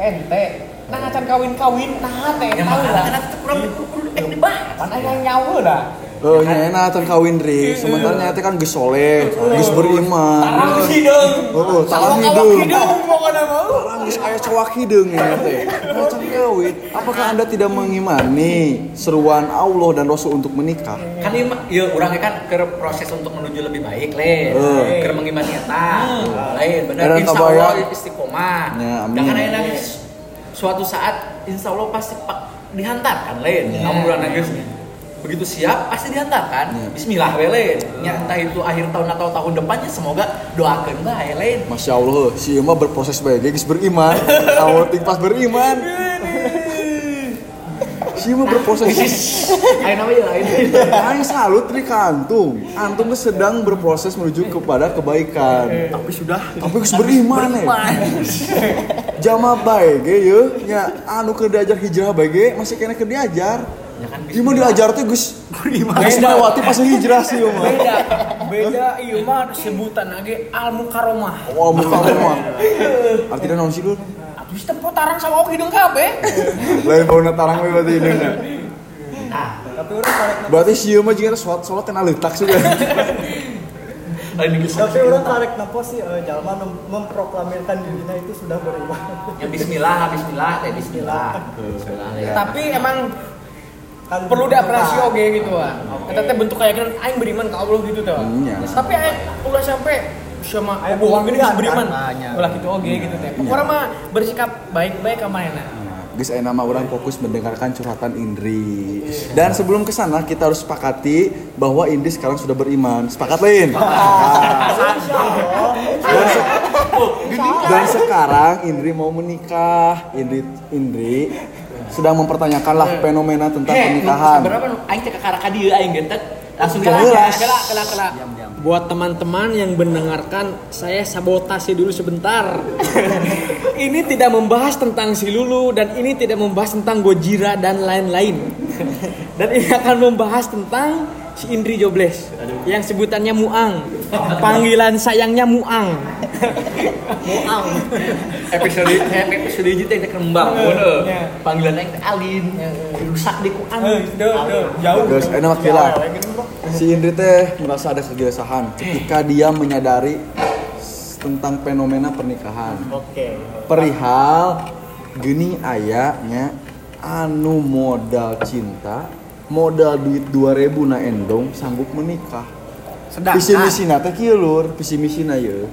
ente nah acan kawin-kawin. Nah teh Ya tahu makanya lah kurang kurang eh dibahas. mana yang nyawa lah Oh, nyena acan kawin ri. Sementara nyata kan geus soleh, geus beriman. tarang hidung Oh, talang Awak-awak hideung. hidung pokoknya mau Orang geus aya cowak hideung ya teh. Acan kawin. Apakah Anda tidak mengimani seruan Allah dan Rasul untuk menikah? kan ini mah- ya orangnya kan ke proses untuk menuju lebih baik le Eh. ke mengimani eta lain benar Era insya kabaya. Allah istiqomah Ya, amin. jangan ada nangis suatu saat insya Allah pasti pak dihantarkan lain Ya. kamu udah nangis begitu siap pasti dihantarkan Ya. Bismillah we lain ya entah itu akhir tahun atau tahun depannya semoga doakan lah ya lain Masya Allah, si Ima berproses baik, geus beriman. Awal ting pas beriman. Si Ima berproses. ayo namanya lain Aing salut nih ke antum. Sedang berproses menuju kepada kebaikan. tapi sudah Tapi geus beriman ya. Jama baik ge ye, nya anu keur diajar hijrah baik ge masih kena keur diajar. Ya kan Gimana diajar teh geus beriman. Geus melewati fase hijrah sih mah. beda beda iya mah sebutan lagi al mukaromah Wah, muka mah. Artinya naon sih, Lur? Terus tempo tarang sama awak hidung kabeh. Lain bauna tarang we berarti ini. Tapi orang tarik Berarti si mah jika sholat sholat kena letak sih. tapi orang tarik nafas sih eh, jalma mem- memproklamirkan dirinya itu sudah beriman. ya Bismillah Bismillah teh Bismillah Bismillah ya. Tapi emang Kan perlu ada operasi oge gitu ah. Eta teh bentuk keyakinan aing beriman ke Allah gitu tuh. Iya. Tapi aing ulah sampai sama bohong gini bisa beriman. kan? Ulah gitu oge gitu teh. Pokoknya mah bersikap baik-baik sama enak. Guys, eh, nama orang fokus mendengarkan curhatan Indri. Dan sebelum ke sana kita harus sepakati bahwa Indri sekarang sudah beriman. Sepakat lain. dan, se- dan sekarang Indri mau menikah. Indri Indri sedang mempertanyakan lah fenomena tentang pernikahan. Berapa nu aing teh kakara ka dieu aing gentet langsung Jelas. kela Kela kela kela. Buat teman-teman yang mendengarkan, saya sabotase dulu sebentar. ini tidak membahas tentang si Lulu dan ini tidak membahas tentang Gojira dan lain-lain. dan ini akan membahas tentang si Indri Jobles yang sebutannya Muang. Panggilan sayangnya Muang. Muang. episode eh, episode teh teh kembang bener. Panggilan teh Alin. Rusak di ku anu. jauh. Guys, enak kira. Si Indri teh merasa ada kegelisahan ketika dia menyadari tentang fenomena pernikahan. Oke. perihal geni ayahnya anu modal cinta modal duit 2000 na endong sanggup menikah Sedang. visi misi na teh kieu lur visi misi na ye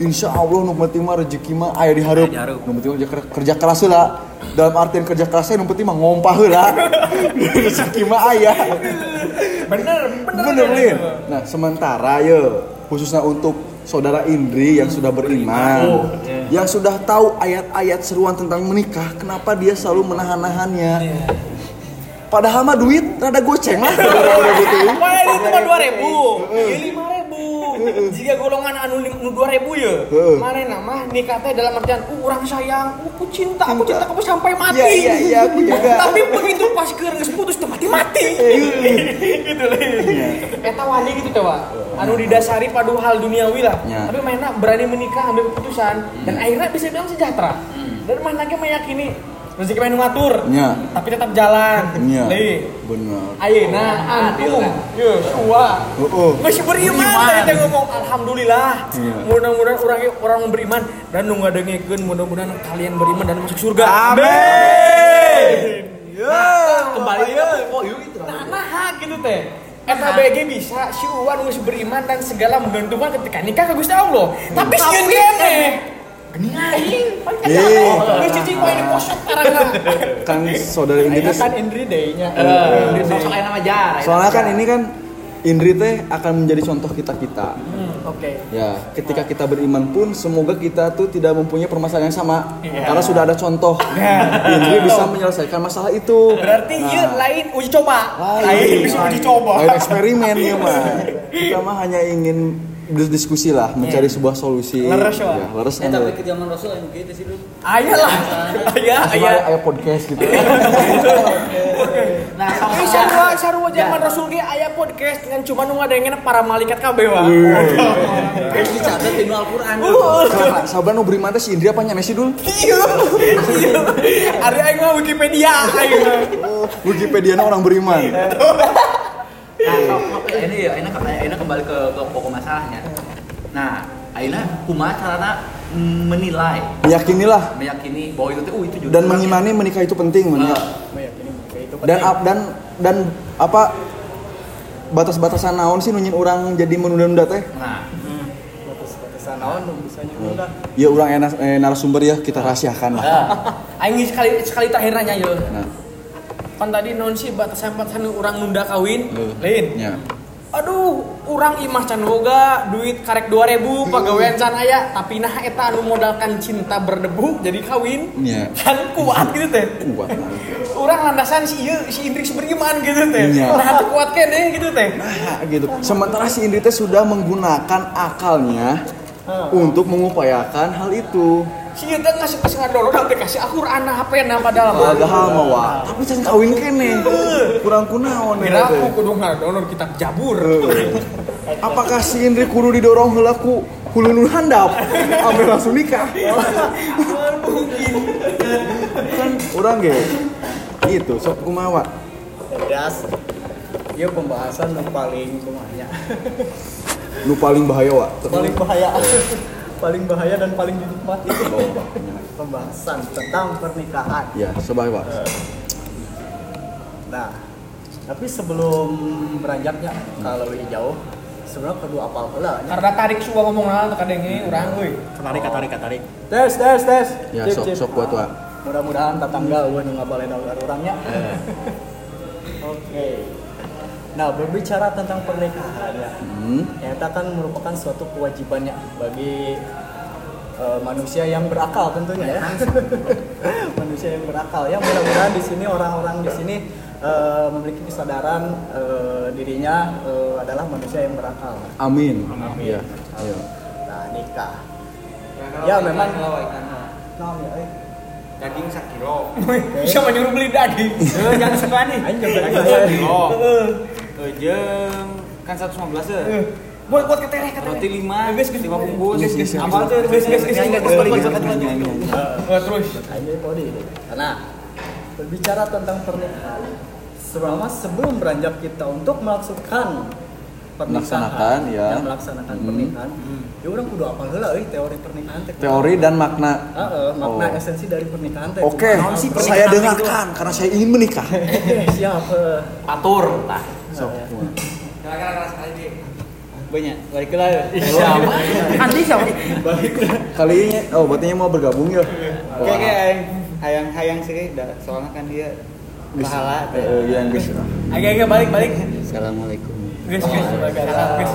Insya Allah nu penting mah rezeki mah aya di hareup. Nu penting kerja, kerja keras heula. Dalam artian kerja kerasnya nu penting mah ngompah heula. rezeki mah aya. Bener, bener. Bener Lin. Nah sementara ya khususnya untuk saudara Indri yang sudah beriman, yang sudah tahu ayat-ayat seruan tentang menikah, kenapa dia selalu menahan-nahannya? Padahal mah duit rada goceng lah. Wah, ini cuma dua ribu, lima ribu. Jika golongan anu dua ribu ya, mana nama nikah teh dalam artian, uh, orang sayang, uh, aku cinta, aku cinta kamu sampai mati. Iya, iya, iya, aku juga. Tapi begitu pas keur geus putus teh mati mati. gitu lah. Eta wani gitu tuh, Pak. Anu didasari pada hal duniawi lah. Iya. Tapi mainnya berani menikah ambil keputusan dan akhirnya bisa bilang sejahtera. Dan mana lagi meyakini rezeki main ngatur, Iya. tapi tetap jalan. Iya. Benar. Ayeuna antum, yo suwa. Oh, oh. Masih beriman tadi teh ngomong alhamdulillah. Iya. Mudah-mudahan orang orang yang beriman dan nu ngadengikeun mudah-mudahan kalian beriman dan masuk surga. Amin. Ya. Kembali ke pokok yuk gitu. Nah, nah gitu teh. Eta BG bisa si Uwan geus beriman dan segala menggantungkan ketika nikah ke Gusti Allah. Tapi sieun kene. Aing. Eh. Cicing poe di posok karangna. Kan saudara Indri teh kan Indri sosok aing nama jar. Soalnya kan ini kan Indri teh akan menjadi contoh kita-kita. Oke. Ya, ketika kita beriman pun semoga kita tuh tidak mempunyai permasalahan yang sama. Karena sudah ada contoh. Indri bisa menyelesaikan masalah itu. Berarti Nah, ieu lain uji coba. Lain. bisa uji coba. Lain eksperimen ya mah. Kita mah hanya ingin berdiskusi lah, mencari sebuah solusi. Leres, ya, leres Eh kan. tapi ya. ke zaman Rasul yang gitu sih lu. Ayah lah. Ayah, Langsung ayah. aja aya podcast gitu. Nah, sama Ini sarua sarua zaman Rasul ge aya podcast dengan cuma nu ngadengin para malaikat kabeh wa. Kayak dicatat di Al-Qur'an. Sabar, sabar nu beri mata si Indri apa nyane sih dul? Iya. Ari aing mah Wikipedia aing. Wikipedia orang beriman. Nah, ini ya, ini kembali, ini kembali ke, ke pokok masalahnya. Nah, Aina kumaha carana menilai, Meyakinilah meyakini bahwa itu tuh oh, itu juga dan mengimani menikah itu penting. Ah, Meyakini kayak itu Dan penting. ap- dan dan apa batas-batasan naon sih nunyin orang jadi menunda-nunda teh? Nah, batas-batasan naon nu bisa nyunda. Ya orang enak eh, narasumber ya kita rahasiakan lah. Aing sekali sekali terakhir nanya yo. Nah, Kan tadi non sih batasan-batasan orang nunda kawin. Eh. Lain. ya. Aduh, orang imah can boga duit karek 2000 pagawean can aya tapi nah eta anu modalkan cinta berdebu jadi kawin. Iya. Kan kuat gitu teh. Kuat. Orang landasan si ieu si Indrik beriman gitu teh. Iya. Nah, kuat kene gitu teh. Nah, gitu. Sementara si Indri teh sudah menggunakan akalnya untuk mengupayakan hal itu. Si teh ngasih pas ngadoro udah dikasih Al-Qur'an HP na padahal mah. Padahal mah wah, tapi can kawin kene. Kurang kunaon Kira ya teh. aku kudu ngadonor kitab Jabur. Apakah si Indri kudu didorong heula ku hulunun handap sampai langsung nikah? kan orang ge gitu sok kumaha Das. Ieu pembahasan yang paling kumanya. nu paling bahaya wa paling bahaya. Paling bahaya dan paling dinikmati. Pembahasan tentang pernikahan. ya coba wa Nah, tapi sebelum beranjaknya kalau lebih jauh, sebenarnya kedua apal heula nya. Karena tarik suka ngomong naon kadenge urang euy. Tarik, tarik, tarik. Tes, tes, tes. ya Cip, sok cip. sok buat Mudah-mudahan tetangga eueuh nu ngabalen orangnya. Eh. Oke. Nah, berbicara tentang pernikahan ya. hmm. Eta kan merupakan suatu kewajibannya bagi eh, manusia yang berakal tentunya ya. manusia yang berakal ya. Mudah-mudahan di sini orang-orang di sini eh, memiliki kesadaran eh, dirinya eh, adalah manusia yang berakal. amin Amin. ya ayo Nah, nikah. Ya memang Nah, ya, eh. daging sakilo Bisa menyuruh beli daging. jangan suka nih juga daging ya. sakilo Eh, jeung kan 115 ya Buat buat ketereh ketereh. roti 5 Geus, geus. 5 bungkus apa tuh geus, geus. geus. Eh, terus. Aja kode ini. Karena berbicara tentang pernikahan, selama sebelum beranjak kita untuk melaksanakan pernikahan Melaksanakan, ya. dan melaksanakan Hmm. pernikahan, ya orang kudu apal heula euy teori pernikahan teh. teori dan makna Heeh, makna Oh. esensi dari pernikahan teh. Oke, Kumaha sih saya dengarkan karena saya ingin menikah. Siap. eh. patur tah. Sok. banyak balik lah Siapa? Nanti siapa? Kali ini oh berarti mau bergabung ya. oke oke hayang hayang sih dah soalnya kan dia pahala Eh, eh, yang geus. Agak-agak balik balik. assalamualaikum geus. Salam geus.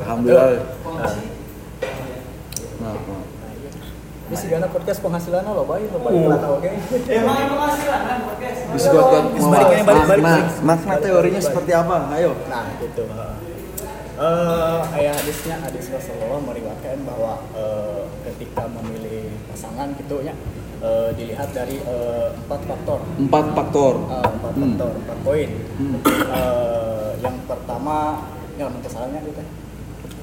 Alhamdulillah. Nah, nah. Ini sigana podcast penghasilan lo baik lo baik lah oke. Bisa buat buat Bisa balik, balik, balik, makna, balik. makna teorinya seperti apa? Ayo. Nah, gitu. Eh, ayat hadisnya hadis Rasulullah meriwayatkan bahwa eh, ketika memilih pasangan gitu ya eh, dilihat dari eh, empat faktor. Empat faktor. Eh, empat Hmm. faktor, empat poin. Eh, yang pertama, ya nanti salahnya gitu.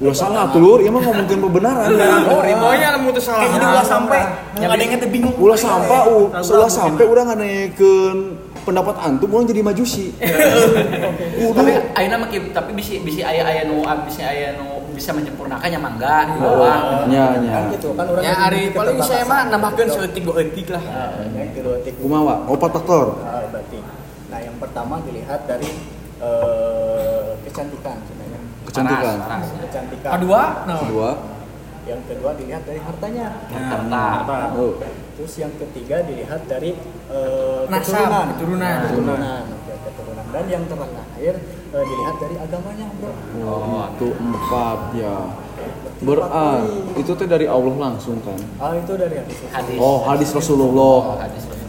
Ulah salah tuh lur, emang ngomongin kebenaran. Oh, rimonya lamun teu salah. Kayaknya udah sampai, yang ada yang bingung. Ulah sampai, ulah sampai udah nganekeun pendapat antum orang jadi majusi. Tapi ayeuna mah tapi bisa bisa aya aya nu bisa aya nu bisa menyempurnakannya mangga di bawah. Nya Kan nya. gitu kan orang Ya yang Ari paling saya mah nambahkeun seeutik dua eutik lah. Nah, yang kedua tik Kumaha? Empat faktor. Ah, berarti. Nah, yang pertama dilihat dari eh, kecantikan. Kecantikan. Paras. Kecantikan. Kedua, nah. Kedua. Yang kedua dilihat dari hartanya. Harta. Oh. Terus yang ketiga dilihat dari eh, Nasab, keturunan. keturunan. Nah, keturunan. Keturunan. Dan yang terakhir eh, dilihat dari agamanya, Bro. Oh, itu empat ya. Berarti itu teh dari Allah langsung kan. Ah, itu dari hadis. Hadis. Oh, hadis Rasulullah. Hadis Rasulullah.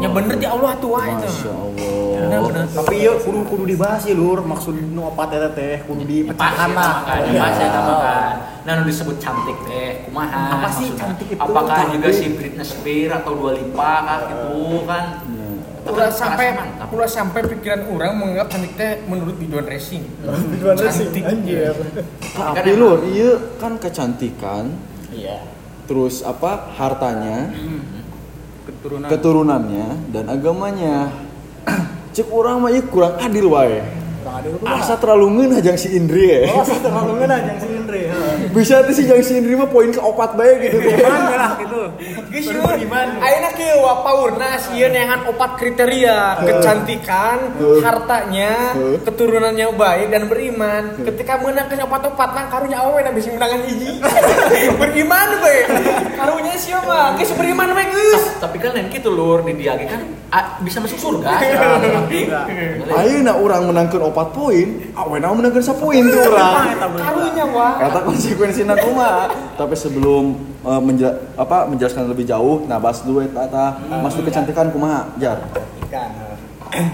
Ya bener di Allah tua itu. Masya Allah. Bener bener. Tapi ya kudu kudu dibahas ya lur maksud nu opat eta teh kudu dipecahkan lah. Kan, pas ya kan. Nah, nu disebut cantik teh, kumaha? Apa sih cantik itu? Apakah juga si Britney Spears atau Dua Lipa kah gitu kan? Udah kan sampai udah sampai pikiran orang menganggap cantik teh menurut video dressing. Tujuan racing anjir. Tapi lur, iya kan kecantikan, Iya. terus apa hartanya, Keturunan. keturunannya dan agamanya. Cek orang mah ieu kurang adil wae. Kurang adil. Asa terlalu ngeunah jeung si Indri ya. Oh, asa terlalu ngeunah jeung si Indri. heeh. Bisa tuh si jeung si Indri mah poin ke opat bae gitu tuh. Gimana lah gitu. Geus yun, ayeuna kieu wapaurna sieun neangan opat kriteria, kecantikan, hartanya, keturunannya baik dan beriman. Ketika menang ke opat-opat nang karunya awe na bisa menangan hiji. beriman we. Karunya siapa? Geus beriman we geus. Tapi kan lain gitu lur di dia ge kan bisa masuk surga. Ayeuna urang menangkeun opat poin, awena menangkeun sapoin tuh urang. Karunya wah. Kata konsekuensinya kumaha. Tapi sebelum eh, menja- apa menjelaskan lebih jauh, nah bahas dulu eta eta masuk kecantikan kumaha, Jar. Ikan. heeh.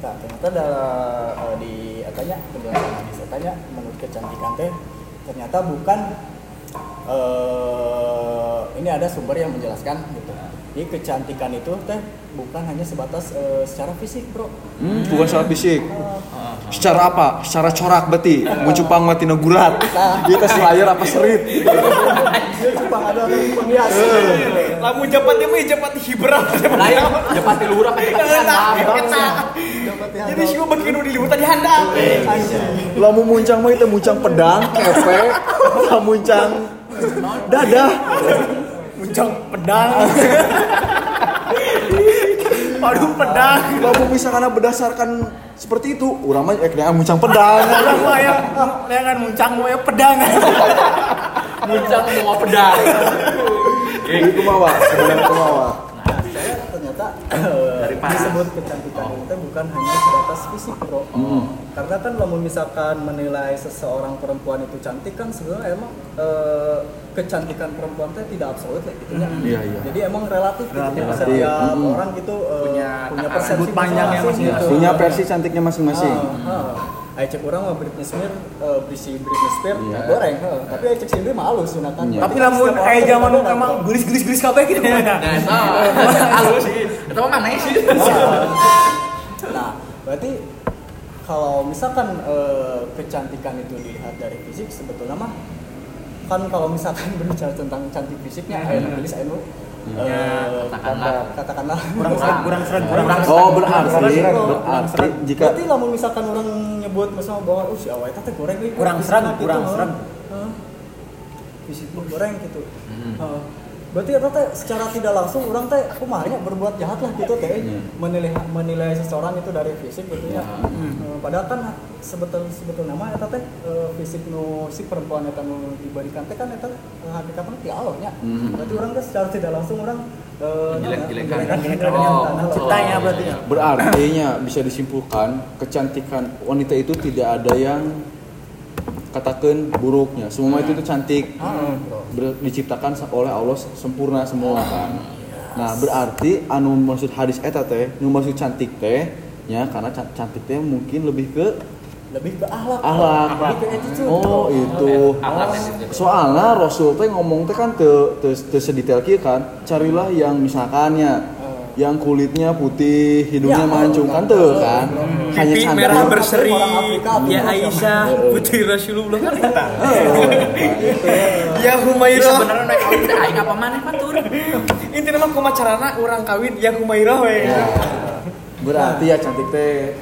Nah, ternyata ada eh, di katanya penjelasan hadis katanya menurut kecantikan teh ternyata bukan eh ini ada sumber yang menjelaskan gitu. Jadi kecantikan itu teh bukan hanya sebatas eh, secara fisik, Bro. Hmm, bukan secara fisik. Secara apa? Secara corak berarti. Muncupang mati gurat. Dia tes layar apa serit. Cuma ada orang penghias. Lamun japatnya mah japat hibra. Lain cepat di luhur apa cepat di handap. Jadi sih gua bikin di luhur tadi handap. Lamu muncang mah itu muncang pedang, kepe, lamu muncang dadah. Muncang pedang. Aduh pedang. Lamu misalkan berdasarkan seperti itu, urang mah eh kena muncang pedang. Pedang mah ya, leangan muncang mah ya pedang. Muncang mau pedang. Jadi kumaha? Sebenarnya kumaha? Eh, Daripada- disebut kecantikan itu bukan hanya sebatas fisik bro karena kan kalau misalkan menilai seseorang perempuan itu cantik kan sebenarnya emang eh, kecantikan perempuan itu tidak absolut lah gitu ya Iya, iya. jadi emang relatif, gitu ya. Relatif. setiap Mm. orang gitu eh, Punya punya persepsi pandangnya masing-masing masing-masing. Punya versi cantiknya masing-masing. Ah, ah. Ayo cek orang mah Britney Spears, eh, berisi Britney Spears, Iya. goreng. heeh. Tapi ayo cek sendiri mah halus sunatan. Iya. Tapi lamun kayak zaman nu emang gelis-gelis-gelis kabeh gitu. Nah, itu halus sih. Itu mah mana sih? Nah, berarti kalau misalkan eh, kecantikan itu dilihat dari fisik sebetulnya mah kan kalau misalkan berbicara tentang cantik fisiknya ayo nu gelis ayo eh, katakanlah. katakanlah Kurang serang, kurang serang, kurang Kurang. Oh, berarti berarti jika Berarti lamun misalkan orang nyebut misalnya bahwa oh si awet teh goreng Kurang fisiknya serang, kurang serang. Heeh. Fisiknya goreng gitu. Heeh. Berarti eta teh secara tidak langsung orang teh kumaha nya berbuat jahat lah gitu teh menilai menilai seseorang itu dari fisik gitu ya. Eh, Padahal kan sebetul sebetulnya mah eta teh eh, fisik nu si perempuan eta nu diberikan teh kan eta eh, hakikatna ti Allah nya. Berarti orang teh secara tidak langsung orang eh, Oh. Ciptanya berarti ya. berartinya bisa disimpulkan kecantikan wanita itu tidak ada yang katakan buruknya. Semua itu tuh cantik. Bro. Ber- diciptakan oleh Allah sempurna semua kan. Nah, berarti anu maksud hadis eta teh, nu maksud cantik teh ya karena can- cantik teh mungkin lebih ke lebih ke akhlak akhlak. lebih ke attitude Oh, itu. Attitude. Soalnya Rasul teh ngomong teh kan te, te, te sedetail kieu kan. Carilah yang misalkannya yang kulitnya putih, hidungnya Ya, mancung kan kan. tuh kan. Hanya Pipi merah berseri. Ya. Aisyah, putri Rasulullah kan Ya Humairah. Sebenarnya naik kawin teh aing apa maneh batur? Inti nama kumacarana orang kawin ya Humairah we. Berarti ya cantik teh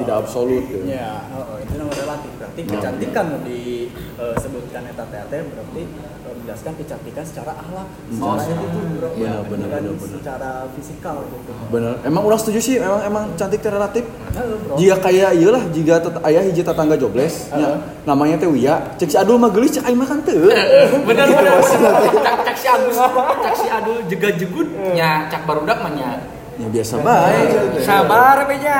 tidak absolut gitu. Ya, oh, itu nama relatif. Berarti kecantikan disebutkan eta teh teh berarti eh, menjelaskan kecantikan secara akhlak, secara attitude, bro. Benar, Ya, benar, bukan benar, benar. Secara fisikal gitu. Bener. Emang ulah setuju sih, emang emang cantik teh relatif. Halo, bro. Jika kayak iyalah jika tet ayah hiji tetangga jobles, nya, namanya teh Wia, cek si Adul mah geulis cek aing mah kan teu. Bener bener. Cak cak si Agus, cak si Adul juga jegut nya cak barudak mah nya. Ya biasa bae. Sabar beja.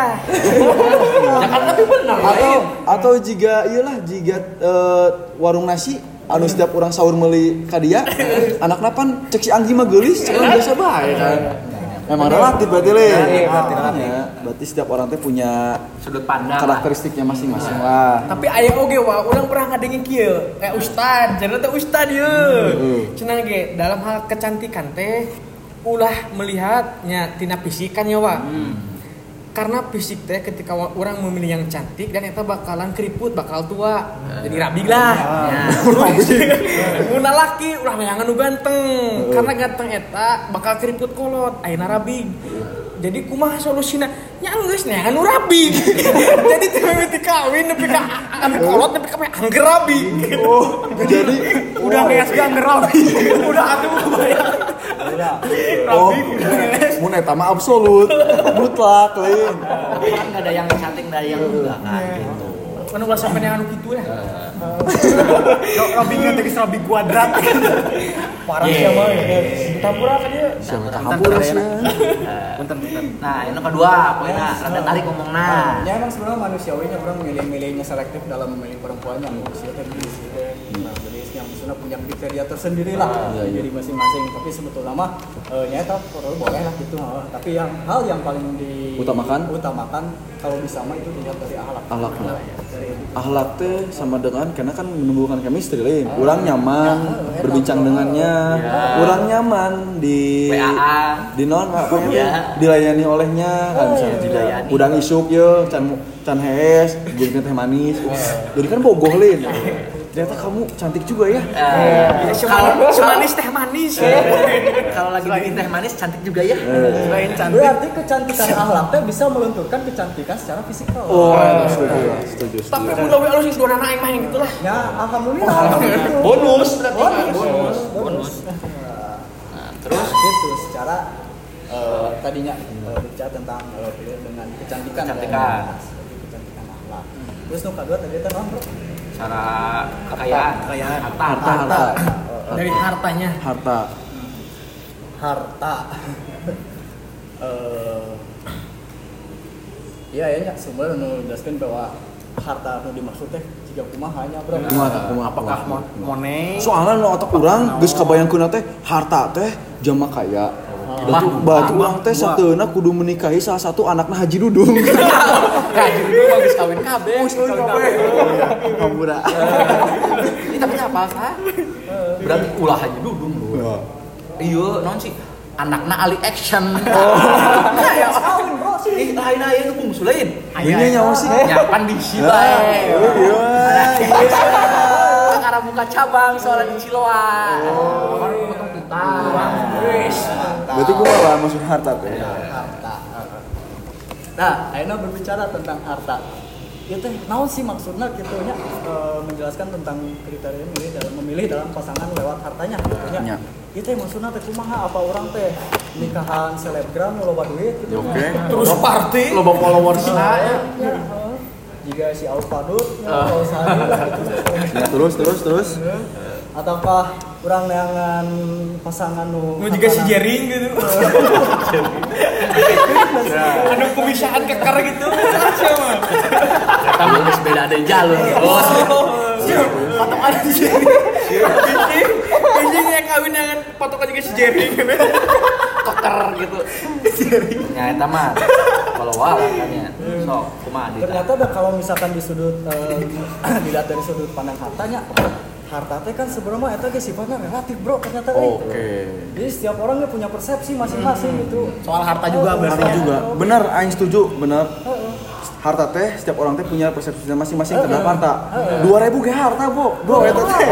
Ya kan tapi bener Atau lain. atau jika iyalah jika eh, warung nasi anu setiap orang sahur meuli ka dia, anak napan cek si Anggi mah geulis, cek biasa bae kan. Emang relatif berarti le. Iya, berarti relatif. Ya, berarti setiap orang teh punya Sudut pandang. karakteristiknya masing-masing lah. Tapi aya oge wa urang pernah ngadengin kieu kayak ustad, jadi teh ustad ye. Cenah ge dalam hal kecantikan teh ulah melihatnya tina fisikan ya wa. Karena fisik teh ketika orang memilih yang cantik dan eta bakalan keriput, bakal tua. Jadi rabi lah. Ya. Mun laki ulah mayangan nu ganteng. Karena ganteng eta bakal keriput kolot, ayeuna rabi. Jadi kumaha solusina? Nya geus neangan nu rabi. Jadi teh mimiti kawin nepi ka anu kolot nepi ka angger rabi. Oh, jadi Udah ngeas ge angger rabi. Udah atuh bayang. oh, mun eta mah absolut, mutlak lain. Tapi kan ada yang cantik, ada yang enggak kan gitu. Kan ulah sampe neangan nu kitu ya. Rabi nggak tadi rabi kuadrat. Parah sih mah. Tapura ka dia. Siapa hampura sih? Punten punten. Nah, yang kedua, poinnya rada tarik ngomongna. Ya emang sebenarnya manusiawinya orang milih-milihnya selektif dalam memilih perempuannya teh sih Nah, jadi yang maksudnya punya kriteria tersendiri lah Iya, iya. jadi masing-masing. Tapi sebetulnya mah eh, nyata perlu boleh lah gitu. eh. Tapi yang hal yang paling di Utamakan? utamakan kalau bisa mah itu dilihat dari akhlak. Akhlak, lah. Dari Akhlak teh sama dengan karena kan menumbuhkan chemistry lain. Orang nyaman berbincang dengannya, orang nyaman di WA. di non apa Iya. ya dilayani olehnya kan misalnya dilayani. udang isuk ya can can hees jadi teh manis jadi kan bogoh lain ternyata kamu cantik juga ya Eh, kalau Semanis teh manis. kalau lagi bikin teh manis cantik juga ya. Selain cantik. Berarti kecantikan akhlak teh bisa melunturkan kecantikan secara fisikal. oh setuju setuju Tapi mun gawe alus dua anak mah yang gitu lah. Ya, alhamdulillah. Bonus berarti kan? Bonus. Bonus. Nah, terus gitu secara eh, tadinya eh, bicara tentang eh, dengan kecantikan Kecantikan. dan sebagai kecantikan akhlak. Terus nu kedua tadi naon, Bro? Cara kekayaan, Kekayaan. harta, harta harta. Dari hartanya. harta. Harta. Iya ya, nya sumber nu jelaskeun bahwa harta nu dimaksud teh jika kumaha nya, Bro. kumaha kumaha Apakah money? soalnya nu otak orang geus kabayangkeun teh harta teh jama kaya batu batu orang teh sateuna kudu menikahi salah satu anakna Haji Dudung Gaji dulu bagus kawin kabeh. hampura Ini tapi apa sah? Berarti ulah aja dudung lu. Iya, non sih anakna ali action. Oh. ya kawin bro sih. Ih, lain aja nu bungsu lain. ini nyawa sih Nyapan di sila. Karena buka cabang soalnya di Ciloa. Wis. berarti kumaha maksud harta teh harta. Nah, ayeuna berbicara tentang harta. Ya teh naon sih maksudnya gitu nya eh, menjelaskan tentang kriteria milih dalam memilih dalam pasangan lewat hartanya gitu. Nya. Itu teh maksudnya teh kumaha apa orang teh nikahan selebgram loba duit gitu. Oke. nya. Terus party. loba followers Ya, ya, heeh. Jika si Alfadut, ya, lah gitu. ya terus terus terus Ataukah orang neangan pasangan nu Mau juga si Jering gitu. Ada pemisahan kekar gitu. Siapa? Kita beda ada jalur. Oh. Patokan. Biji, biji yang kawin dengan patokan juga si Jering. Keker gitu. Ya eta mah kalau wala kan ya. Sok kumaha ternyata kalau misalkan di sudut eh, dilihat dari sudut pandang hartanya harta teh kan sebenarnya itu ge sifatnya relatif bro ternyata eh. oke. Jadi setiap orang dia punya persepsi masing-masing gitu. Soal harta juga berarti harta ya. juga. Benar aing setuju benar. Harta teh setiap orang teh punya persepsi masing-masing terhadap harta. Dua ribu ge harta bu bro eta teh.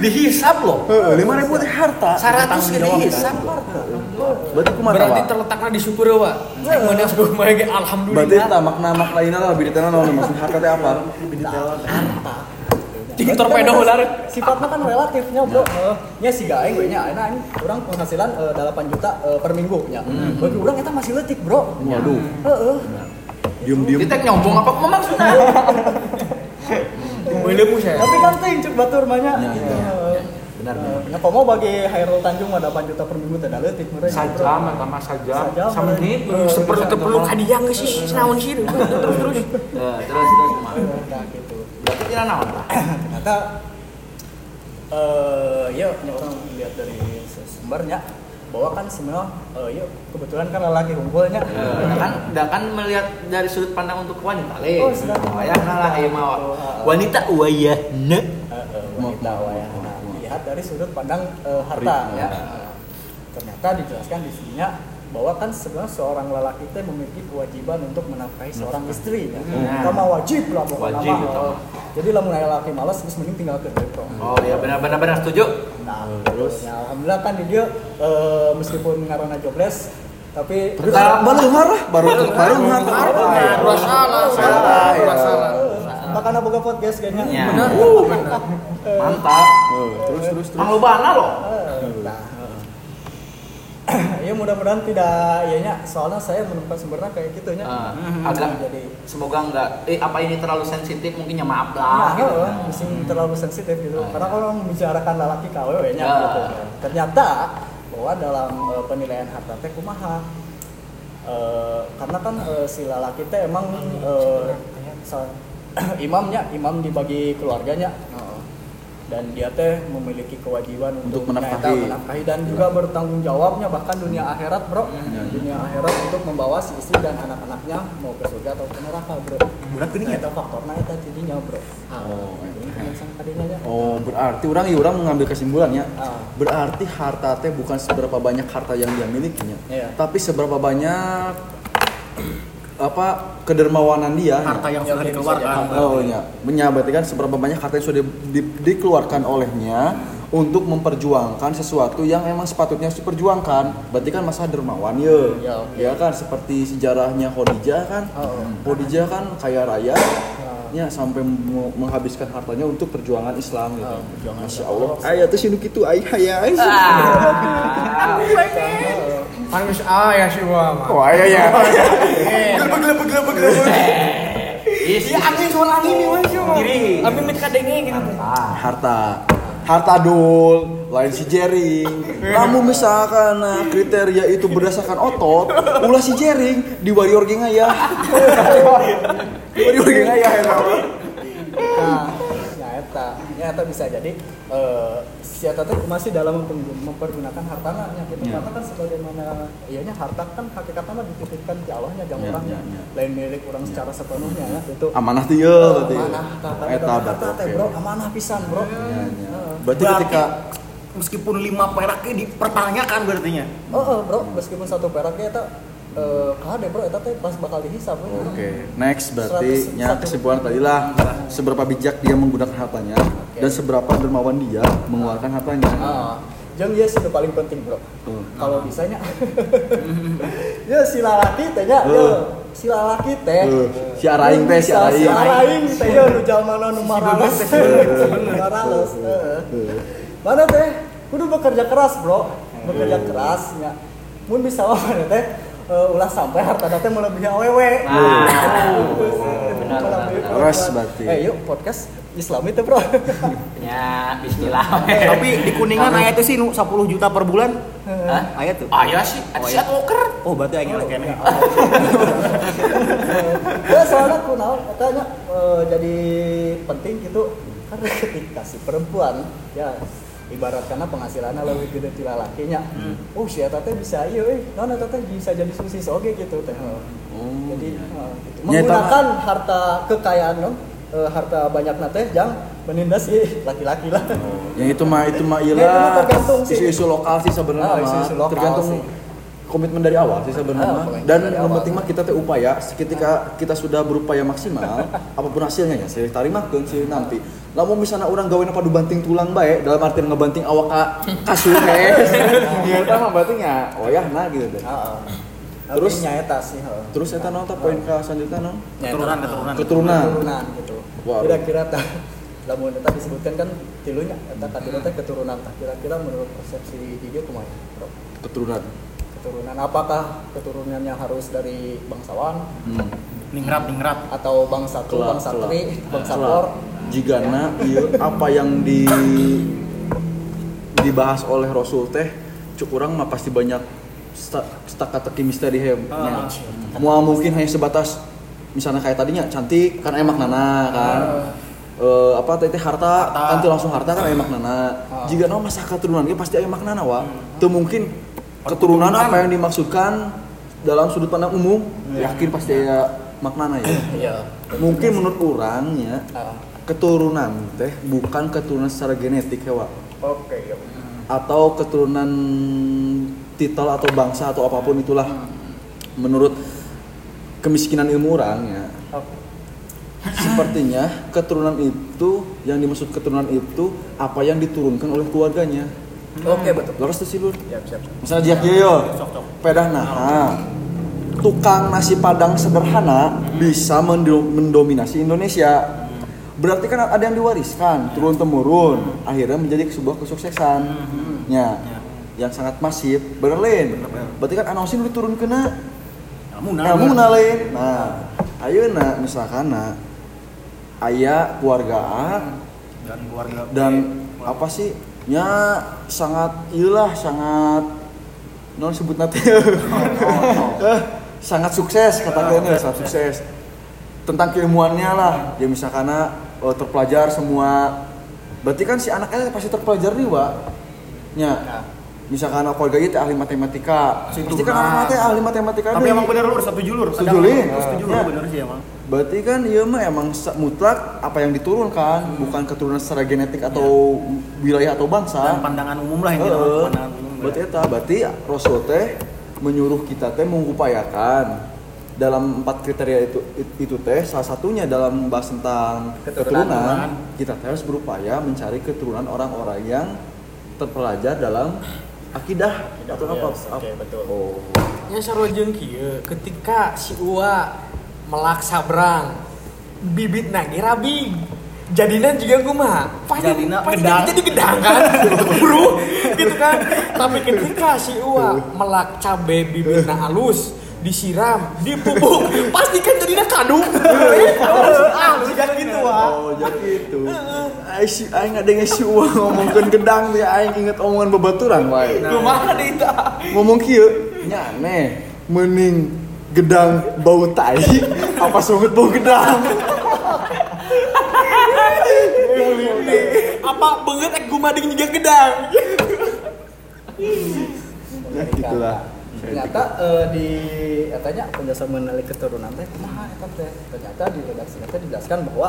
Dihisap loh. lima ribu teh harta. 100 ge dihisap. berarti kumaha Berarti terletaknya di syukur ya, Pak. Mana berarti kemarin alhamdulillah. eta makna makna lainnya lah bidi teh naon maksud harta teh apa? Harta Di torpedo ular. sifatnya kan relatifnya bro Eh, nya si gaeng gue nya aing orang penghasilan eh, 8 juta eh, per minggu nya bagi orang eta masih letik bro waduh heeh diem diem Kita nyombong apa maksudnya? Boleh mu saya. tapi kan ting cuk batur mah nya Ya, gitu ya. Heeh. Benar. Eh, nya komo bagi Hairul Tanjung mah 8 juta per minggu teh da leutik meureun Sajam atau mas sajam. Sajam, Semenit. Seperti terperlu kadiang geus sih naon sih terus terus. Eh, Terus terus nah gitu Tidak naon Pak? ternyata eh ya orang lihat dari sumbernya bahwa kan semua eh, yuk kebetulan kan lelaki kumpulnya Nah, kan dah kan melihat dari sudut pandang untuk wanita le. Oh, sudah. Wayahna lah ieu mah. Oh, ah. Wanita wayahna. Eh, eh, wanita wayahna lihat dari sudut pandang eh, harta ya. Ternyata dijelaskan di sininya bahwa kan sebenarnya seorang lelaki itu memiliki kewajiban untuk menafkahi seorang istri ya. Kita mah wajib lah pokoknya Wajib, mah. betul. Jadi lah mulai lelaki malas terus mending tinggal kerja bro. Oh iya benar benar benar setuju. Nah, terus ya, alhamdulillah kan di dia eh, meskipun ngarana jobless tapi Tapi baru ngarah, baru baru ngarah. Dua salah, salah, dua salah. makanya boga podcast kayaknya. Ya. Benar, Uh. Mantap. Oh, Terus terus terus. Mang lobana loh. Nah, ya mudah-mudahan tidak ianya soalnya saya menemukan sumbernya kayak gitu nya. Ah, Hmm, agak jadi semoga enggak eh apa ini terlalu sensitif mungkin ya maaf Nah, lah gitu. heeh, mesti terlalu sensitif gitu. Karena kalau membicarakan lelaki KW nya Ya. gitu. Ternyata bahwa dalam eh, penilaian harta teh kumaha Eh, karena kan eh, si lelaki teh emang eh, sa- imamnya, imam dibagi keluarganya. Dan dia teh memiliki kewajiban Untuk untuk, menafkahi. menafkahi. menafkahi dan juga bertanggung jawabnya bahkan dunia akhirat, Bro. Dunia akhirat untuk membawa si istri dan anak-anaknya mau ke surga atau ke neraka, Bro. Budak geuning Eta faktornya eta jadinya, Bro. Oh, Ini sang tadinya nya. Oh, berarti orang ya orang mengambil kesimpulannya. Ah. Berarti harta teh bukan seberapa banyak harta yang dia milikinya, Iya. tapi seberapa banyak apa kedermawanan dia. harta yang Ya, sudah dikeluarkan Oh iya, Benya, berarti kan seberapa banyak harta yang sudah di- dikeluarkan olehnya untuk memperjuangkan sesuatu yang emang sepatutnya harus diperjuangkan. Berarti kan masa dermawan ya. Ya. Ya kan seperti sejarahnya Khadijah kan. Oh. Khadijah kan kaya raya. Ya, sampai menghabiskan hartanya untuk perjuangan Islam gitu. Oh, perjuangan Masya. Allah. Ayah tuh sih gitu ayah ayah. Kan geus aya sih mah. Oh ayah ya. Is, angin suara angin nih wes Diri. Abi mit kadenge gitu. harta harta dul lain si jering. Namun misalkan nah, kriteria itu berdasarkan otot ulah si jering di warrior geng aya di warrior geng aya ya Nah, ya eta, ya eta bisa jadi eh si eta teh masih dalam memper- mempergunakan hartana nya gitu. Ya. Karena kan sebagaimana iyanya harta kan hakikatnya mah dititipkan ke Allahnya jang Ya, orangnya. ya, ya. Lain milik orang secara sepenuhnya ya itu. amanah tuh ya berarti Amanah, eta oke bro, amanah pisan, bro. Ya, ya. Heeh. berarti Berarti ketika meskipun lima peraknya dipertanyakan berartinya Oh, oh, bro, meskipun satu peraknya eta eh kade bro, eta teh pas bakal dihisap. Oke, next berarti Seratus- nya satu. kesimpulan tadi lah seberapa bijak dia menggunakan hartanya dan seberapa dermawan dia mengeluarkan hartanya. Ah, jeung ieu sih nu paling penting, Bro. Hmm. Kalau bisanya ya si lalaki teh nya, Hmm. yo, si lalaki teh. Eh, si araing teh, si Bisa, Si araing. araing teh yo nu jamanna nu marales. Mana teh? Kudu bekerja keras, Bro. Bekerja keras nya. Mun bisa mana teh eh, ulah sampai harta teh melebihi awewe. Ah, benar. Keras berarti. Eh, yuk podcast Islami teh, Bro. Ya, bismillah. tapi di kuningan ayat itu sih nu 10 juta per bulan Hah? ayat tuh Ah, ya sih, ada siat walker. oh berarti aing elek kene ya soalnya aku naon katanya eh, jadi penting gitu karena ketika si perempuan ya ibarat karena penghasilannya lebih gede ti lalakinya oh si eta teh bisa iya eh naon eta teh bisa jadi susis oge gitu teh jadi eh, gitu. Eta menggunakan harta kekayaan no, eh, harta banyak teh jang menindas si laki-laki lah Yang itu mah itu mah Ya, sih. isu-isu lokal sih sebenarnya Ah, mah. isu-isu lokal tergantung sih. Komitmen dari awal sih sebenarnya Ah, mah. komitmen dan yang awal. penting mah kita teh upaya ketika kita sudah berupaya maksimal apa pun hasilnya ya saya tarimakeun sih nanti lamun misalnya orang gawe padu banting tulang bae dalam artian ngebanting awak ka kasur guys ya eta mah berarti nya wayahna gitu deh Heeh. Terus? Tapi nya eta sih heeh. terus eta naon tah poin ka selanjutnya naon keturunan keturunan keturunan keturunan gitu. Kira-kira tah lamun eta disebutkan kan tilunya eta teh keturunan tah kira-kira menurut persepsi di dia kumaha? Keturunan Keturunan apakah keturunannya harus dari bangsawan hmm. ningrat ningrat atau bangsa tu, bangsa tri, bangsa Kelak. por? Jigana ieu apa yang di dibahas oleh Rasul teh cuk urang mah pasti banyak teka-teki misteri hem. Ah. Mau mungkin hanya sebatas misalnya kayak tadinya cantik kan emak nana kan. Eh, apa teh teh harta, kan langsung harta kan emak nana. Jika nama masa keturunan pasti emak nana wa. Teu mungkin keturunan apa yang dimaksudkan dalam sudut pandang umum yakin pasti ya maknanya ya Iya. mungkin menurut orangnya Ah, keturunan teh bukan keturunan secara genetik ya Wak. Oke, iya. atau keturunan titel atau bangsa atau apa pun itulah menurut kemiskinan ilmu orang ya Oke. sepertinya keturunan itu yang dimaksud keturunan itu apa yang diturunkan oleh keluarganya Oke, betul. Laras tuh sih lur Siap, siap. misalnya dia yo pedah nah. Tukang nasi padang sederhana bisa mendo- mendominasi Indonesia. Berarti kan ada yang diwariskan turun temurun akhirnya menjadi sebuah kesuksesan. Ya yang sangat masif bener Lin berarti kan anosin lu turun kena Kamu kamu nalain nah ayo nah misalkan nah ayah keluarga A dan keluarga dan apa sih nya sangat iyalah sangat non sebut nanti. Sangat sukses katakannya sangat sukses. Tentang keilmuannya lah ya misalkan eh, terpelajar semua. Berarti kan si anaknya pasti terpelajar nih wa nya misalkan keluarga itu ahli matematika. Pasti kan anaknya ahli matematika tapi deh. emang bener lur satu julur. Setuju, Lin. setuju Ya. lur bener sih emang Berarti kan iya mah emang mutlak apa yang diturunkan, bukan keturunan secara genetik atau wilayah atau bangsa. dan pandangan umum lah yang pandangan umum Berarti eta, berarti Rasul teh menyuruh kita teh mengupayakan dalam empat kriteria itu itu teh salah satunya dalam membahas tentang Keturunan. keturunan, kita teh harus berupaya mencari keturunan orang-orang yang terpelajar dalam akidah atau apa? Yes, Oke, betul. Oh. nya sarojeng kieu ketika si Ua melak sabrang. Bibit nage rabi jadinya juga pasti Jadina pasti gedang. jadi gedang kan? Bro gitu kan? Tapi ketika si Ua melak cabe bibitna halus disiram dipupuk pasti kan jadinya kadu. Ah jika gitu wah Oh, jadi itu. Aing si aing ada si uang ngomongkeun gedang teh aing inget omongan babaturan wae. kumaha deh itu Ngomong kieu? Nya aneh. Mending gedang bau tai apa sungut bau gedang. apa banget ek gumading juga gedang Ya gitulah. ternyata eh, di katanya penjelasan mengenai keturunan teh kumaha eta teh ternyata di redaksi teh dijelaskan bahwa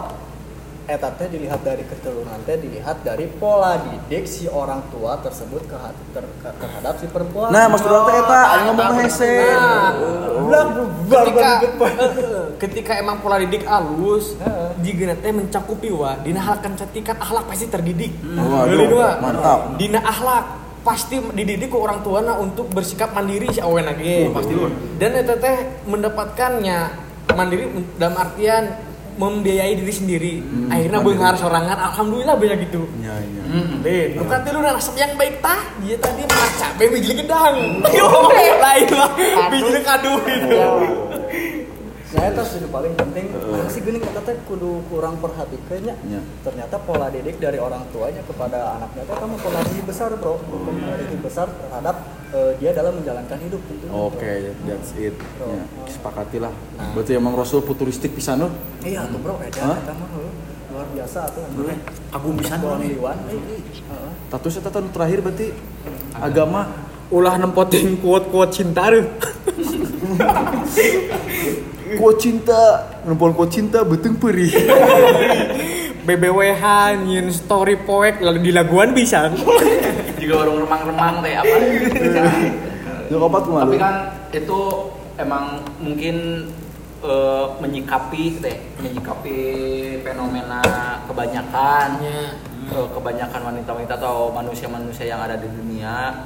eta teh dilihat dari keturunan teh dilihat dari pola didik si orang tua tersebut ke, ter- ke- terhadap si perempuan Nah, maksud orang teh eta aing ngomong hese. Nah, ketika eh, eh, ketika emang pola didik alus Heeh. jigana teh mencakupi wa dina hal kan tingkat akhlak pasti terdidik Waduh, Geuleuh wa. mantap. dina akhlak pasti dididik ke orang tuana untuk bersikap mandiri si awen lagi pasti, Lur. dan eta teh mendapatkannya mandiri dalam artian membiayai diri sendiri akhirnya benghar sorangan alhamdulillah banyak gitu Ya ya. Lin, bukan tilu nasab yang baik tah. Dia tadi maca be bijli gedang. Yo, lain lah. Bijli kadu itu. Nah, itu sudah paling penting. Masih gini kata teh kudu kurang perhatikannya. Ya. Ternyata pola didik dari orang tuanya kepada anaknya teh kamu pola didik besar, Bro. Pola didik besar terhadap eh, dia dalam menjalankan hidup gitu. Oke, that's it. Ya, sepakati lah. Berarti emang Rasul futuristik pisan Nur. Iya tuh, Bro. Hah? eta mah luar biasa tuh. kagum bisa Bawang nih Iwan. Heeh. Tatus eta tahun terakhir berarti agama Ulah nempotin kuat-kuat cinta kuat cinta, nempon kuat cinta beteng perih. BBWH nyin story poek lalu di laguan bisa. juga warung remang-remang teh apa Ya tapi kan itu emang mungkin eh, menyikapi teh menyikapi fenomena kebanyakan Ya. eh, kebanyakan wanita-wanita atau manusia-manusia yang ada di dunia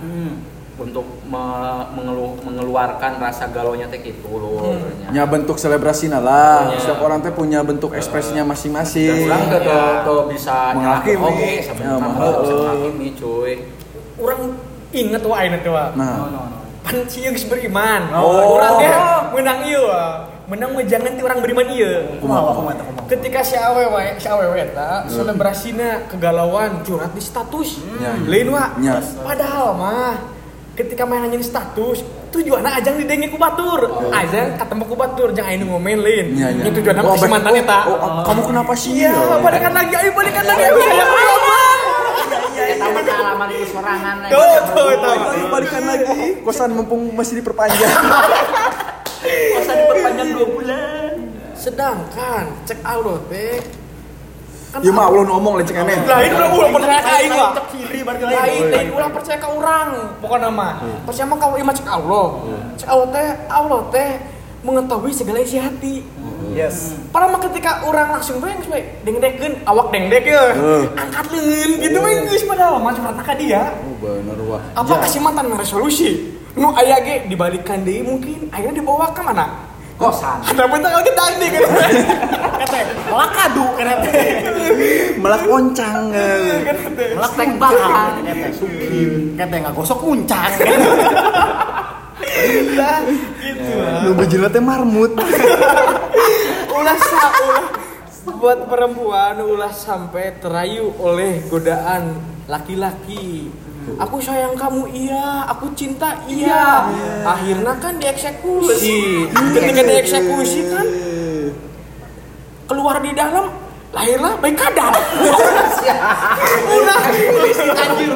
untuk me- mengelu- mengeluarkan rasa galonya teh gitu loh Ya bentuk selebrasi lah. Iya. Setiap orang teh punya bentuk ekspresinya dan masing-masing. orang tuh tuh- tuh bisa Menghakimi. oke Ya, menghakimi cuy Orang inget wah ini tuh. Nah, Pan cieux beriman. Oh. Orang dia menang ieu. wah. Menang mah jangan ti orang beriman ieu. kumaha? ketika si awewe si awewe eta selebrasina kegalauan curhat di status Ya, ya. lain wa Ya. padahal mah ketika main anjing status tujuannya ajang didengi ku batur ajang ketemu ku batur jangan aing ngomen lain Ya, ya. Itu tujuannya Oh, masih berarti- mantan eta oh, oh, kamu kenapa sih? iya Oh. balikan lagi ayo balikan lagi ayo sayang ayo bang eta sama halaman itu sorangan Tuh, tuh, tuh. Ayo balikan lagi. Kosan mumpung masih diperpanjang. masa diperpanjang dua bulan Sedangkan cek Allah teh kan Ya mah Allah ngomong lecek aneh. lain udah ulah percaya ka aing lah. Cek kiri balik Lain lain ulah percaya ka urang. Pokoknya nama. Percaya mah kalau imah cek Allah. Cek Allah teh Allah teh mengetahui segala isi hati. Yes. Padahal mah ketika orang langsung bae geus dengdekeun awak dengdek ya. Angkat leun gitu bae geus padahal mah cuma ka dia. Oh bener wah. Apa kasih mantan resolusi? Nu aya ge dibalikan deui mungkin akhirnya dibawa ke mana? kosan Ada bentar lagi tadi kan. Kata malah kadu kan teh. Malah melak tek bahan eta sukim Kata enggak gosok muncang. Nu bejina teh marmut. ulah sa ulah. Buat perempuan ulah sampai terayu oleh godaan laki-laki. Aku sayang kamu iya. Aku cinta iya. Akhirnya kan dieksekusi. Ketika dieksekusi kan keluar di dalam lahirlah baik kadar. Ulah anjir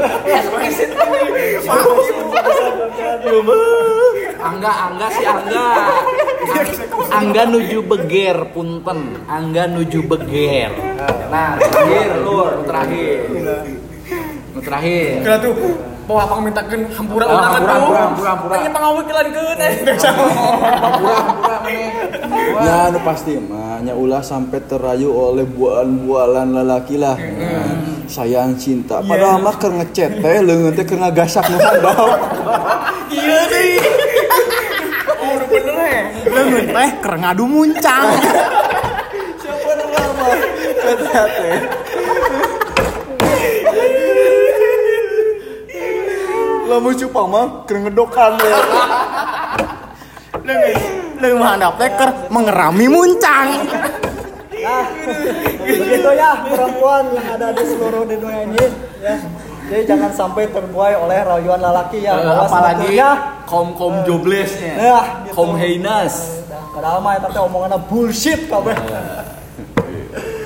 angga angga si angga. Angga nuju beger punten. Angga nuju beger. Nah terakhir lur terakhir. Terakhir mau apa mintakeun hampura Oh, undangan hampura, hampura, hampura, hampura. Tanya pangawekelankeun eh. pura-pura meneh Ya nu pasti mah nya ulah sampai terayu oleh bualan-bualan lalaki lah. Nah, sayang cinta. Padahal mah keur ngecet teh leungeun teh keur ngagasak nu handap. Iya deh. Oh, bener ya. Leungeun teh keur ngadu muncang. Siapa nama? Eta teh. Lamun cupang mah keur ngedokan ya. Leungeun handap teh keur mengerami muncang. Nah, begitu ya perempuan yang ada di seluruh di dunia ini ya. Jadi jangan sampai terbuai oleh rayuan lelaki ya. Eh, bahwa apalagi sebetulnya, kaum kaum joblessnya Nah, gitu. kaum heinous Padahal mah eta teh omonganna bullshit kabeh.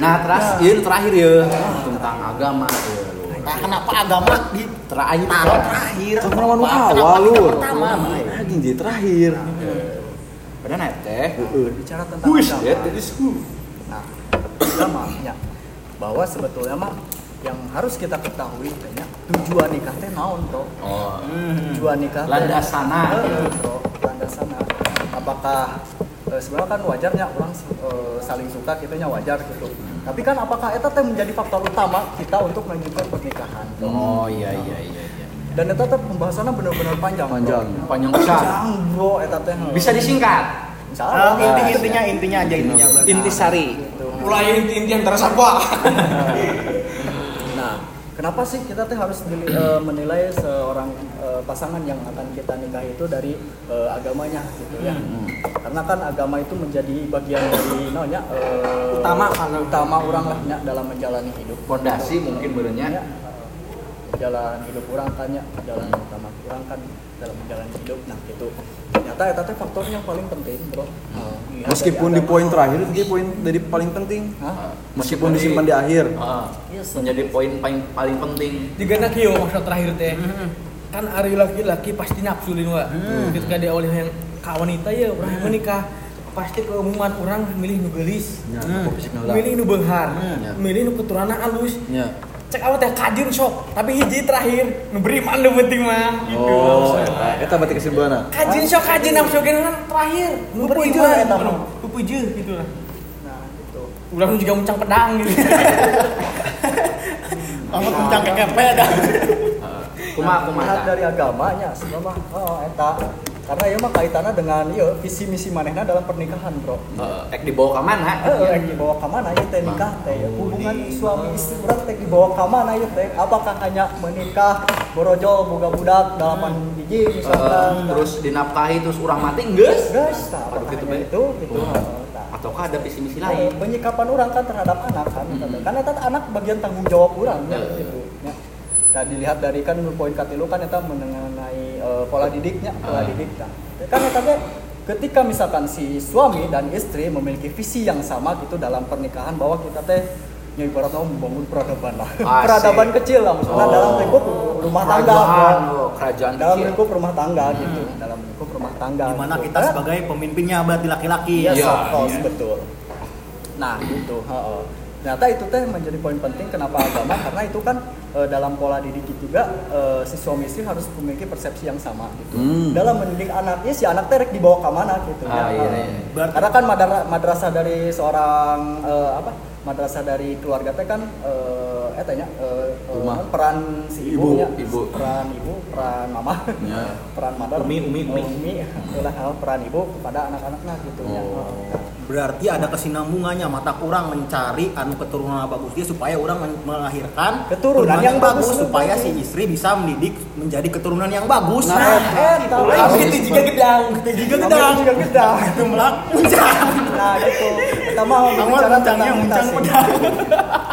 nah terus ieu nu terakhir ya tentang agama ya. Nah, kenapa agama di terakhir terakhir? Nu Kenapa awal lu. pertama? Anjing di terakhir. Padahal na teh Bicara tentang Wish, agama. ya, that is who. Nah, agama ya. Bahwa sebetulnya mah yang harus kita ketahui kayaknya tujuan nikah teh naon, Bro? Oh, Tujuan nikah Bro, landasana. Apakah sebenarnya kan wajarnya orang eh, saling suka gitunya wajar gitu. Tapi kan apakah eta teh menjadi faktor utama kita untuk melanjutkan pernikahan? Oh iya iya iya iya. Dan eta teh pembahasannya benar-benar panjang. bro. Panjang. Panjang besar. Panjang, Bro, eta teh. Bisa disingkat. Insya Oh, Allah. inti intinya intinya aja intinya. Intisari. Mulai inti-inti antara sapa. Nah, kenapa sih kita teh harus dili- eh, menilai seorang eh, pasangan yang akan kita nikahi itu dari eh, agamanya gitu ya? Karena kan agama itu menjadi bagian dari namanya eh, Utama kalau- utama orang lah nya, dalam menjalani hidup. Fondasi mungkin Ya, benernya. jalan hidup orang kan ya, jalan utama orang kan dalam menjalani hidup. Nah, itu ternyata eta teh faktor yang paling penting, Bro. Iya, Meskipun dari di poin terakhir itu poin dari paling penting. Hah? Meskipun disimpan di akhir. Ah, Yes. menjadi poin paling paling penting. Juga nak yo maksud terakhir teh. Kan ari laki-laki pasti nafsulin wa. Ketika dia oleh yang ka wanita ya orang yang menikah pasti keumuman orang milih nu geulis. Ya, fisik nala. Milih nu beunghar, Ya. milih nu keturunan alus. Ya. Cek awet teh kajin sok, tapi hiji terakhir nu beriman nu penting mah gitu. Oh, eta eta berarti kesimpulanna. Kajin sok kajin nafsu kan terakhir nu Pupujeun beriman eta mah. Pupujeun gitu lah. Nah, gitu. Ulah nu juga muncang pedang gitu. Kamu kencang kekepe dah. Kumaha kumaha. Lihat dari agamanya sebenarnya oh eta karena ya mah kaitannya dengan iya visi misi manehna dalam pernikahan bro Tek dibawa ke mana? Yang dibawa ke mana ya teh nikah teh ya hubungan suami istri urang teh dibawa ke mana ya teh apakah hanya menikah borojol boga budak dalapan biji misalkan terus dinafkahi terus orang mati geus? nah, Seperti itu, itu gitu. Nah, Ataukah ada visi misi eh, lain? penyikapan orang kan terhadap anak kan Mm-mm. karena eta anak bagian tanggung jawab orang gitu. Nah, dilihat dari kan poin katilu kan eta mengenai eh, pola didiknya, pola Ah. didik nah. Kan eta teh ketika misalkan si suami dan istri memiliki visi yang sama gitu dalam pernikahan bahwa kita teh ya ibaratnya membangun peradaban lah Asik. peradaban kecil lah maksudnya Oh. dalam lingkup rumah tangga Kerajaan, oh, kerajaan dalam kecil. lingkup rumah tangga gitu dalam lingkup rumah tangga Di mana gitu. kita sebagai pemimpinnya berarti laki-laki. Iya, of course, iya. betul. Nah, gitu. heeh. Ternyata itu teh menjadi poin penting kenapa agama karena itu kan eh, dalam pola didik juga eh, si suami istri harus memiliki persepsi yang sama gitu. Hmm. Dalam mendidik anaknya si anak teh rek dibawa ke mana gitu Ah, ya. iya, iya. Berarti- Karena kan madara- madrasah dari seorang eh, apa? Madrasah dari keluarga teh kan eh eh tanya eh, eh, Rumah. peran si Ibu, ibunya, ibu. peran ibu, peran mama, Ya. peran mother, Umi, umi, umi. Oh, umi, itulah hal peran ibu kepada anak-anaknya gitu ya. Berarti ada kesinambungannya mata kurang mencari anu keturunan bagus dia supaya orang melahirkan Keturunan yang bagus, supaya si istri bisa mendidik menjadi keturunan yang bagus. Nah, eta lah. Tapi itu juga gedang, itu juga gedang. juga gedang. Itu melak muncang. Nah gitu. Kita mau bicara tentang muncang pedang.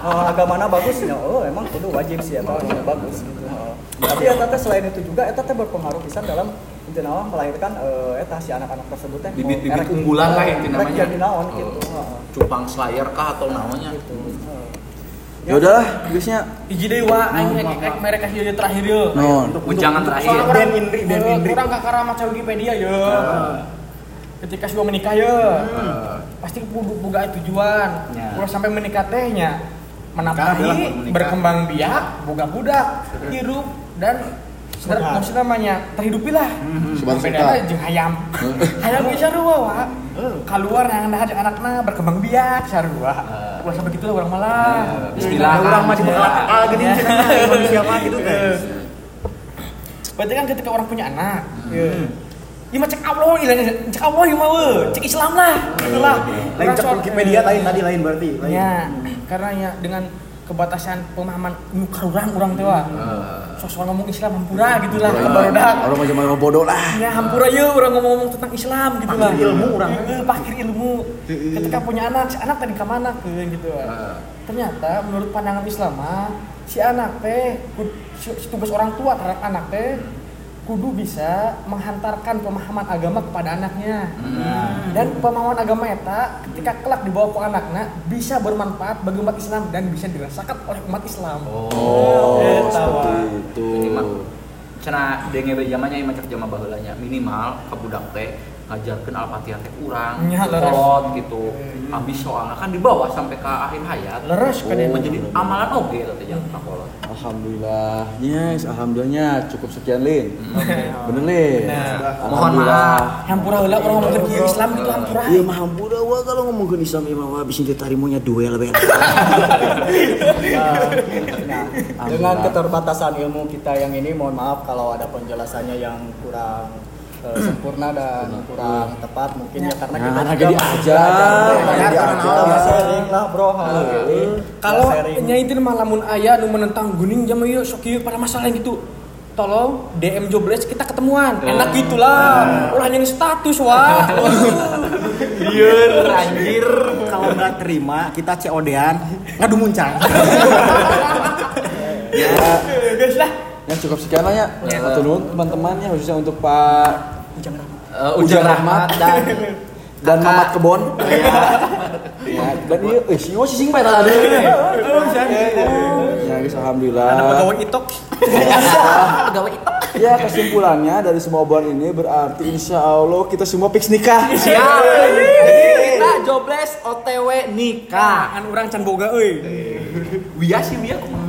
Oh, agamana bagus ya. Oh, emang kudu wajib sih eta ya, bagus gitu. Oh. Tapi eta teh selain itu juga eta teh berpengaruh pisan dalam intinya melahirkan eh, eta si anak-anak tersebut teh Bibit-bibit erek- unggulan lah itu namanya. jadi naon Oh. gitu. Heeh. Cupang Slayer kah atau namanya? Gitu. Heeh. Ya udahlah, guysnya. Hiji deui wa aing rek rek mereka hieu terakhir yeuh. Non. Ujangan terakhir. Orang- Indri, Ben eh, Indri. Kurang kakara maca Wikipedia ya. Ketika sudah menikah ya, pasti kudu boga tujuan. Ya. Kalau sampai menikah tehnya menafkahi, berkembang biak, boga budak, hidup dan Maksudnya namanya terhidupi lah. Sebar Bedana suka. jeung hayam. hayam bisa sarua wa. Keluar yang ada anakna berkembang biak sarua. Ulah sampai gitu lah orang malah. Bismillah. Orang masih bakal akal gini cenah mah gitu teh. Berarti kan ketika orang punya anak, ya. Ya mah cek Allah, cek Allah ya mah weh. cek Islam lah, itulah. Lain cek Wikipedia lain tadi lain berarti. Lain. Ya, karena ya dengan kebatasan pemahaman nu karurang urang teh wah. Sosok ngomong Islam hampura gitu lah, barudak. Orang macam mana bodoh lah. Ya hampura ya orang ngomong-ngomong tentang Islam gitu lah. Ilmu urang. Eh, pakir ilmu. Ketika punya anak, si anak tadi ke mana ke gitu. wah. Ternyata menurut pandangan Islam si anak teh tugas orang tua terhadap anak teh kudu bisa menghantarkan pemahaman agama kepada anaknya dan pemahaman agama eta ketika kelak dibawa ke anaknya bisa bermanfaat bagi umat Islam dan bisa dirasakan oleh umat Islam Oh, Eta, seperti wah. itu. minimal cenah denge we zamannya ieu macam jama baheulanya minimal ka budak teh ngajarkeun al-fatihah teh urang Nya, leres. kolot gitu habis soalnya kan dibawa sampai ke akhir hayat Leres kan oh, ya. menjadi amalan oge teh jangan kolot Alhamdulillah. Yes, alhamdulillahnya cukup sekian Lin. Bener Lin. Nah, mohon maaf. hampura heula orang ngomongin kieu Islam gitu hampura Iya mah hampura wa kalau ngomongin Islam imam wa bisa ditarimonya duel ben. Nah, dengan keterbatasan ilmu kita yang ini, mohon maaf kalau ada penjelasannya yang kurang eh, sempurna dan kurang tepat mungkin ya karena kita Nah, juga aja. belajar. Jadi Ya, aja. ya, sharing lah bro hal ini. kalau Ya, sharing. nyai itu mah lamun aya nu menentang guning jam ieu sok ieu pada masalah yang gitu tolong DM jobless kita ketemuan enak gitulah ulah nyanyi status wah Biar anjir kalau nggak terima kita COD-an ngadu muncang. guys lah Ya cukup sekian lah ya. Satu nuhun teman-teman ya khususnya untuk Pak Uh, Ujang Rahmat dan dan Mamat Kebon. ya, dan iya, eh si Iwo sising bae tadi. Ya guys, alhamdulillah. ada pegawai itok. Pegawai itu Ya kesimpulannya dari semua obrolan ini berarti insya Allah kita semua fix nikah. siap jadi kita jobless OTW nikah. Kan orang can boga euy. Wia sih Wia. kumaha?